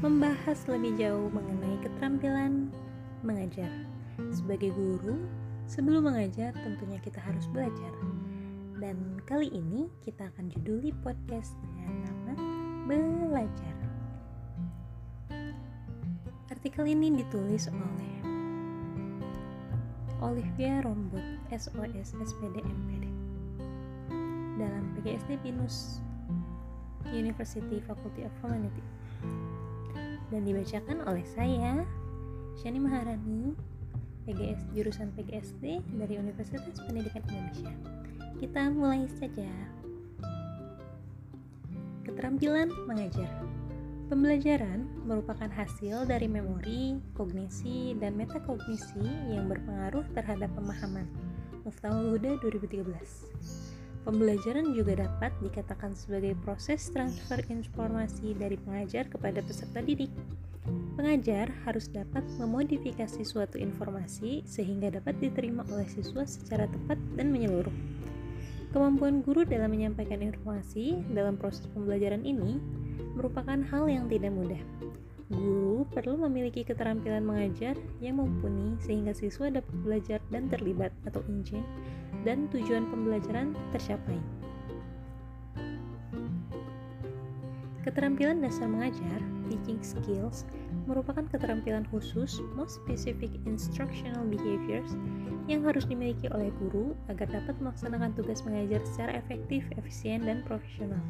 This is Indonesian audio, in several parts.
membahas lebih jauh mengenai keterampilan mengajar. Sebagai guru, sebelum mengajar tentunya kita harus belajar. Dan kali ini kita akan juduli podcast dengan nama Belajar. Artikel ini ditulis oleh Olivia Rombot, SOS SPD MPD dalam PGSD Binus University Faculty of Humanity dan dibacakan oleh saya Shani Maharani PGS jurusan PGSD dari Universitas Pendidikan Indonesia. Kita mulai saja. Keterampilan mengajar. Pembelajaran merupakan hasil dari memori, kognisi, dan metakognisi yang berpengaruh terhadap pemahaman. Muftahul Huda 2013 Pembelajaran juga dapat dikatakan sebagai proses transfer informasi dari pengajar kepada peserta didik. Pengajar harus dapat memodifikasi suatu informasi sehingga dapat diterima oleh siswa secara tepat dan menyeluruh. Kemampuan guru dalam menyampaikan informasi dalam proses pembelajaran ini merupakan hal yang tidak mudah. Guru perlu memiliki keterampilan mengajar yang mumpuni sehingga siswa dapat belajar dan terlibat atau engage dan tujuan pembelajaran tercapai. Keterampilan dasar mengajar, teaching skills, merupakan keterampilan khusus, most specific instructional behaviors, yang harus dimiliki oleh guru agar dapat melaksanakan tugas mengajar secara efektif, efisien, dan profesional.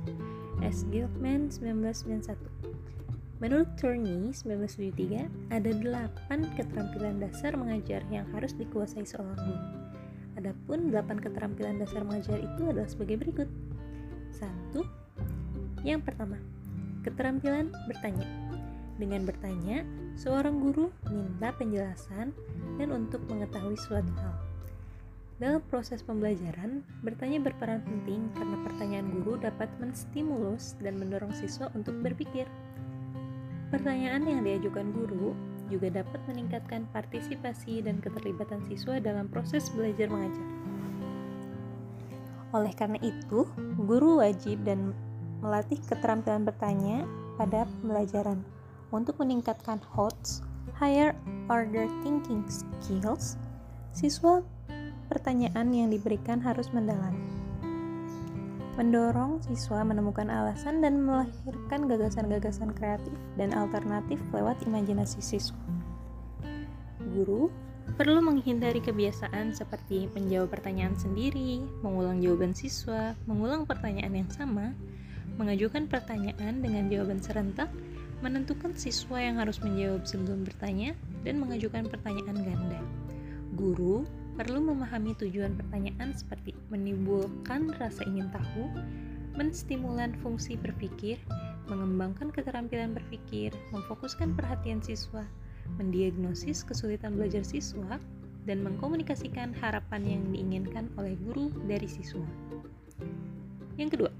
S. Gilman 1991 Menurut Turney 1973, ada delapan keterampilan dasar mengajar yang harus dikuasai seorang guru. Adapun delapan keterampilan dasar mengajar itu adalah sebagai berikut. Satu, yang pertama, keterampilan bertanya. Dengan bertanya, seorang guru minta penjelasan dan untuk mengetahui suatu hal. Dalam proses pembelajaran, bertanya berperan penting karena pertanyaan guru dapat menstimulus dan mendorong siswa untuk berpikir. Pertanyaan yang diajukan guru juga dapat meningkatkan partisipasi dan keterlibatan siswa dalam proses belajar mengajar. Oleh karena itu, guru wajib dan melatih keterampilan bertanya pada pembelajaran untuk meningkatkan HOTS, Higher Order Thinking Skills. Siswa pertanyaan yang diberikan harus mendalam mendorong siswa menemukan alasan dan melahirkan gagasan-gagasan kreatif dan alternatif lewat imajinasi siswa. Guru perlu menghindari kebiasaan seperti menjawab pertanyaan sendiri, mengulang jawaban siswa, mengulang pertanyaan yang sama, mengajukan pertanyaan dengan jawaban serentak, menentukan siswa yang harus menjawab sebelum bertanya, dan mengajukan pertanyaan ganda. Guru perlu memahami tujuan pertanyaan seperti menimbulkan rasa ingin tahu, menstimulan fungsi berpikir, mengembangkan keterampilan berpikir, memfokuskan perhatian siswa, mendiagnosis kesulitan belajar siswa, dan mengkomunikasikan harapan yang diinginkan oleh guru dari siswa. Yang kedua,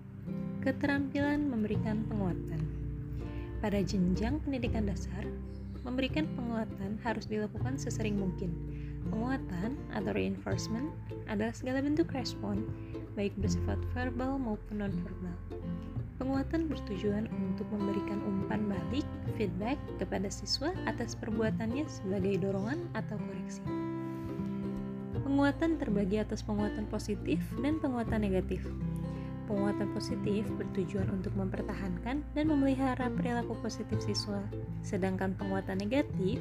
keterampilan memberikan penguatan. Pada jenjang pendidikan dasar, memberikan penguatan harus dilakukan sesering mungkin Penguatan atau reinforcement adalah segala bentuk respon, baik bersifat verbal maupun non-verbal. Penguatan bertujuan untuk memberikan umpan balik, feedback kepada siswa atas perbuatannya sebagai dorongan atau koreksi. Penguatan terbagi atas penguatan positif dan penguatan negatif. Penguatan positif bertujuan untuk mempertahankan dan memelihara perilaku positif siswa, sedangkan penguatan negatif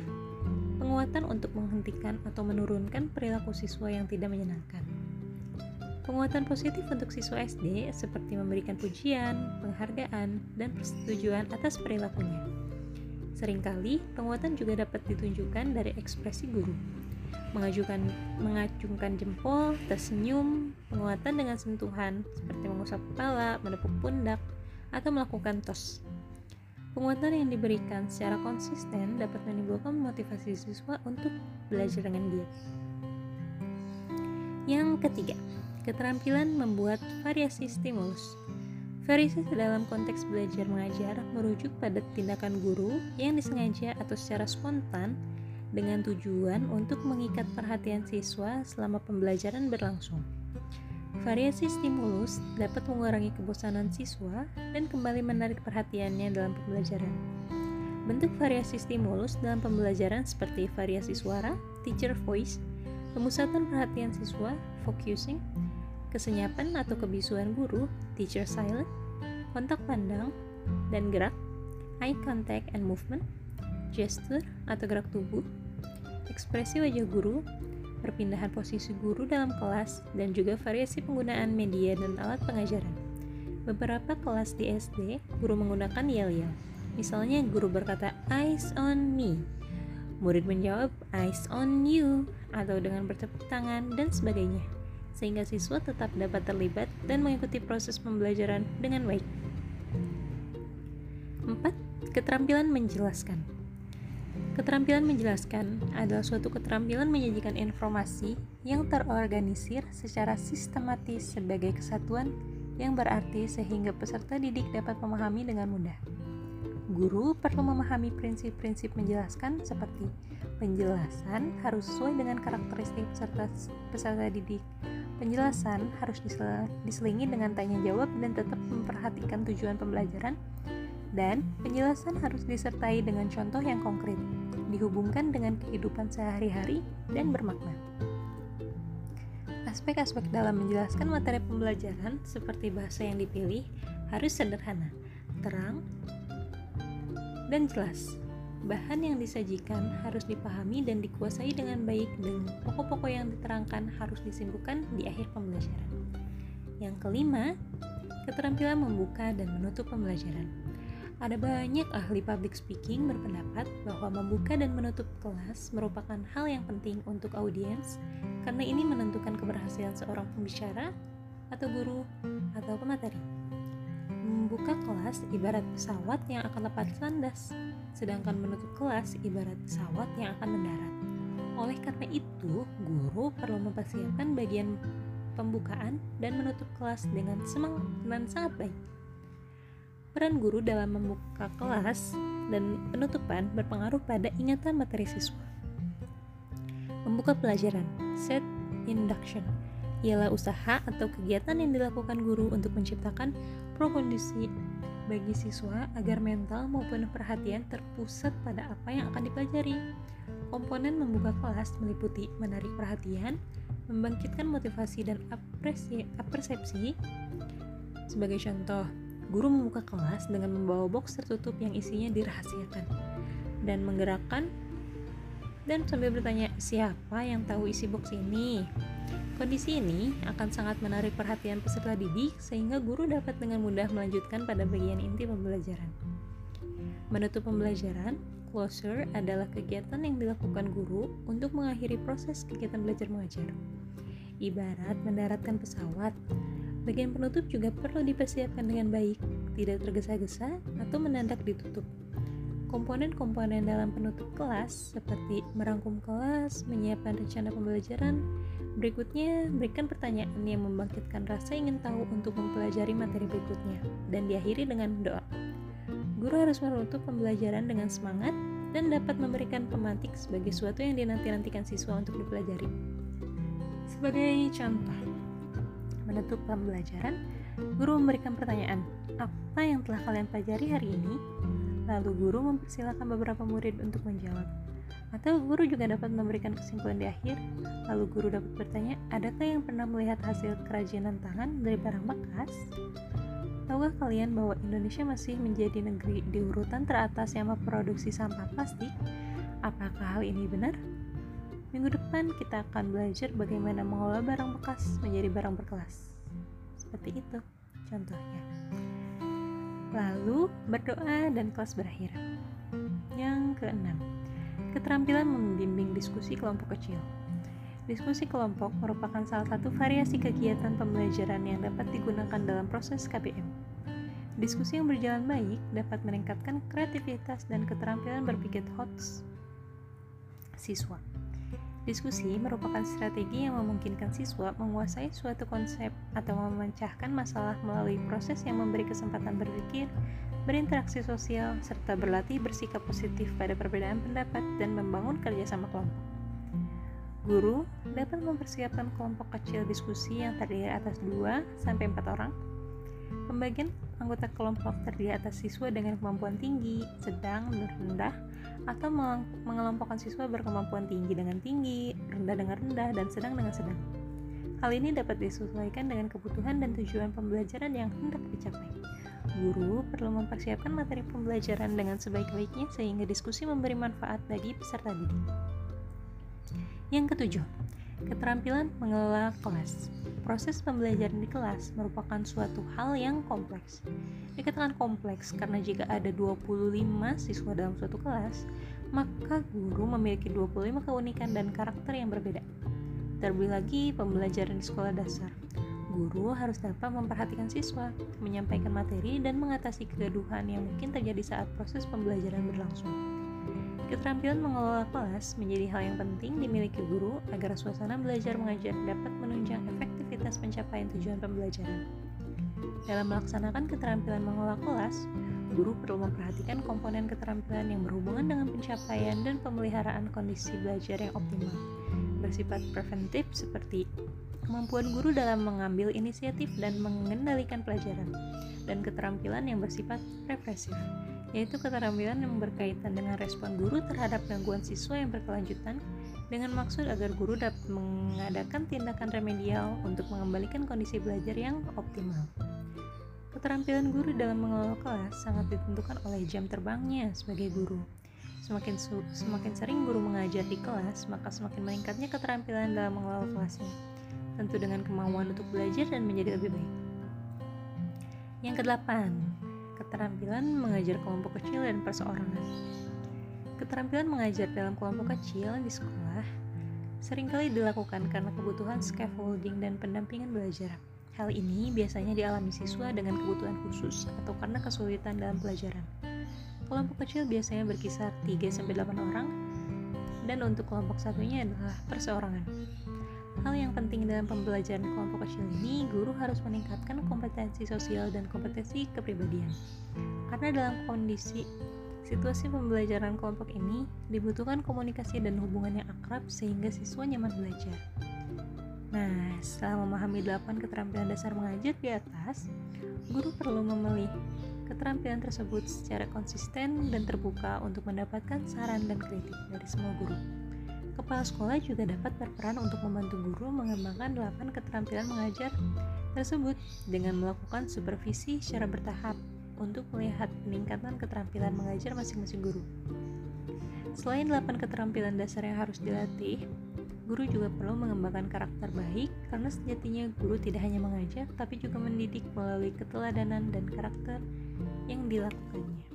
penguatan untuk menghentikan atau menurunkan perilaku siswa yang tidak menyenangkan. Penguatan positif untuk siswa SD seperti memberikan pujian, penghargaan, dan persetujuan atas perilakunya. Seringkali, penguatan juga dapat ditunjukkan dari ekspresi guru. Mengajukan, mengacungkan jempol, tersenyum, penguatan dengan sentuhan seperti mengusap kepala, menepuk pundak, atau melakukan tos. Penguatan yang diberikan secara konsisten dapat menimbulkan motivasi siswa untuk belajar dengan giat. Yang ketiga, keterampilan membuat variasi stimulus. Variasi dalam konteks belajar mengajar merujuk pada tindakan guru yang disengaja atau secara spontan dengan tujuan untuk mengikat perhatian siswa selama pembelajaran berlangsung. Variasi stimulus dapat mengurangi kebosanan siswa dan kembali menarik perhatiannya dalam pembelajaran. Bentuk variasi stimulus dalam pembelajaran seperti variasi suara, teacher voice, pemusatan perhatian siswa, focusing, kesenyapan atau kebisuan guru, teacher silent, kontak pandang, dan gerak, eye contact and movement, gesture atau gerak tubuh, ekspresi wajah guru, perpindahan posisi guru dalam kelas, dan juga variasi penggunaan media dan alat pengajaran. Beberapa kelas di SD, guru menggunakan yel-yel. Misalnya guru berkata eyes on me. Murid menjawab eyes on you atau dengan bertepuk tangan dan sebagainya. Sehingga siswa tetap dapat terlibat dan mengikuti proses pembelajaran dengan baik. 4. Keterampilan menjelaskan. Keterampilan menjelaskan adalah suatu keterampilan menyajikan informasi yang terorganisir secara sistematis sebagai kesatuan yang berarti sehingga peserta didik dapat memahami dengan mudah. Guru perlu memahami prinsip-prinsip menjelaskan seperti penjelasan harus sesuai dengan karakteristik peserta, peserta didik. Penjelasan harus diselingi dengan tanya jawab dan tetap memperhatikan tujuan pembelajaran dan penjelasan harus disertai dengan contoh yang konkret, dihubungkan dengan kehidupan sehari-hari dan bermakna. Aspek-aspek dalam menjelaskan materi pembelajaran seperti bahasa yang dipilih harus sederhana, terang, dan jelas. Bahan yang disajikan harus dipahami dan dikuasai dengan baik dan pokok-pokok yang diterangkan harus disimpulkan di akhir pembelajaran. Yang kelima, keterampilan membuka dan menutup pembelajaran. Ada banyak ahli public speaking berpendapat bahwa membuka dan menutup kelas merupakan hal yang penting untuk audiens karena ini menentukan keberhasilan seorang pembicara atau guru atau pemateri. Membuka kelas ibarat pesawat yang akan lepas landas, sedangkan menutup kelas ibarat pesawat yang akan mendarat. Oleh karena itu, guru perlu mempersiapkan bagian pembukaan dan menutup kelas dengan semangat dan sangat baik. Peran guru dalam membuka kelas dan penutupan berpengaruh pada ingatan materi siswa. Membuka pelajaran, set induction, ialah usaha atau kegiatan yang dilakukan guru untuk menciptakan pro-kondisi bagi siswa agar mental maupun perhatian terpusat pada apa yang akan dipelajari. Komponen membuka kelas meliputi menarik perhatian, membangkitkan motivasi dan apresi, persepsi. Sebagai contoh, guru membuka kelas dengan membawa box tertutup yang isinya dirahasiakan dan menggerakkan dan sambil bertanya, siapa yang tahu isi box ini? Kondisi ini akan sangat menarik perhatian peserta didik sehingga guru dapat dengan mudah melanjutkan pada bagian inti pembelajaran. Menutup pembelajaran, closure adalah kegiatan yang dilakukan guru untuk mengakhiri proses kegiatan belajar mengajar. Ibarat mendaratkan pesawat, bagian penutup juga perlu dipersiapkan dengan baik, tidak tergesa-gesa atau mendadak ditutup. Komponen-komponen dalam penutup kelas seperti merangkum kelas, menyiapkan rencana pembelajaran, berikutnya berikan pertanyaan yang membangkitkan rasa ingin tahu untuk mempelajari materi berikutnya, dan diakhiri dengan doa. Guru harus menutup pembelajaran dengan semangat dan dapat memberikan pemantik sebagai sesuatu yang dinanti-nantikan siswa untuk dipelajari. Sebagai contoh, menutup pembelajaran, guru memberikan pertanyaan, apa yang telah kalian pelajari hari ini? Lalu guru mempersilahkan beberapa murid untuk menjawab. Atau guru juga dapat memberikan kesimpulan di akhir. Lalu guru dapat bertanya, adakah yang pernah melihat hasil kerajinan tangan dari barang bekas? Tahukah kalian bahwa Indonesia masih menjadi negeri di urutan teratas yang memproduksi sampah plastik? Apakah hal ini benar? Minggu depan kita akan belajar bagaimana mengolah barang bekas menjadi barang berkelas. Seperti itu contohnya lalu berdoa dan kelas berakhir. Yang keenam, keterampilan membimbing diskusi kelompok kecil. Diskusi kelompok merupakan salah satu variasi kegiatan pembelajaran yang dapat digunakan dalam proses KBM. Diskusi yang berjalan baik dapat meningkatkan kreativitas dan keterampilan berpikir HOTS siswa. Diskusi merupakan strategi yang memungkinkan siswa menguasai suatu konsep atau memecahkan masalah melalui proses yang memberi kesempatan berpikir, berinteraksi sosial, serta berlatih bersikap positif pada perbedaan pendapat dan membangun kerjasama kelompok. Guru dapat mempersiapkan kelompok kecil diskusi yang terdiri atas 2 sampai 4 orang. Pembagian anggota kelompok terdiri atas siswa dengan kemampuan tinggi, sedang, dan rendah, atau mengelompokkan siswa berkemampuan tinggi dengan tinggi, rendah dengan rendah, dan sedang dengan sedang. Hal ini dapat disesuaikan dengan kebutuhan dan tujuan pembelajaran yang hendak dicapai. Guru perlu mempersiapkan materi pembelajaran dengan sebaik-baiknya sehingga diskusi memberi manfaat bagi peserta didik. Yang ketujuh, keterampilan mengelola kelas. Proses pembelajaran di kelas merupakan suatu hal yang kompleks. Dikatakan kompleks karena jika ada 25 siswa dalam suatu kelas, maka guru memiliki 25 keunikan dan karakter yang berbeda. Terlebih lagi pembelajaran di sekolah dasar. Guru harus dapat memperhatikan siswa, menyampaikan materi, dan mengatasi kegaduhan yang mungkin terjadi saat proses pembelajaran berlangsung. Keterampilan mengelola kelas menjadi hal yang penting dimiliki guru agar suasana belajar mengajar dapat menunjang efektivitas pencapaian tujuan pembelajaran. Dalam melaksanakan keterampilan mengelola kelas, guru perlu memperhatikan komponen keterampilan yang berhubungan dengan pencapaian dan pemeliharaan kondisi belajar yang optimal bersifat preventif seperti kemampuan guru dalam mengambil inisiatif dan mengendalikan pelajaran, dan keterampilan yang bersifat represif, yaitu keterampilan yang berkaitan dengan respon guru terhadap gangguan siswa yang berkelanjutan dengan maksud agar guru dapat mengadakan tindakan remedial untuk mengembalikan kondisi belajar yang optimal. Keterampilan guru dalam mengelola kelas sangat ditentukan oleh jam terbangnya sebagai guru. Semakin, semakin sering guru mengajar di kelas, maka semakin meningkatnya keterampilan dalam mengelola kelasnya. Tentu dengan kemauan untuk belajar dan menjadi lebih baik. Yang kedelapan, keterampilan mengajar kelompok kecil dan perseorangan. Keterampilan mengajar dalam kelompok kecil di sekolah sering kali dilakukan karena kebutuhan scaffolding dan pendampingan belajar. Hal ini biasanya dialami siswa dengan kebutuhan khusus atau karena kesulitan dalam pelajaran. Kelompok kecil biasanya berkisar 3-8 orang, dan untuk kelompok satunya adalah perseorangan. Hal yang penting dalam pembelajaran kelompok kecil ini, guru harus meningkatkan kompetensi sosial dan kompetensi kepribadian. Karena dalam kondisi situasi pembelajaran kelompok ini dibutuhkan komunikasi dan hubungan yang akrab sehingga siswa nyaman belajar. Nah, setelah memahami 8 keterampilan dasar mengajar di atas, guru perlu memilih keterampilan tersebut secara konsisten dan terbuka untuk mendapatkan saran dan kritik dari semua guru. Kepala sekolah juga dapat berperan untuk membantu guru mengembangkan 8 keterampilan mengajar tersebut dengan melakukan supervisi secara bertahap untuk melihat peningkatan keterampilan mengajar masing-masing guru. Selain 8 keterampilan dasar yang harus dilatih, guru juga perlu mengembangkan karakter baik karena sejatinya guru tidak hanya mengajar tapi juga mendidik melalui keteladanan dan karakter yang dilakukannya.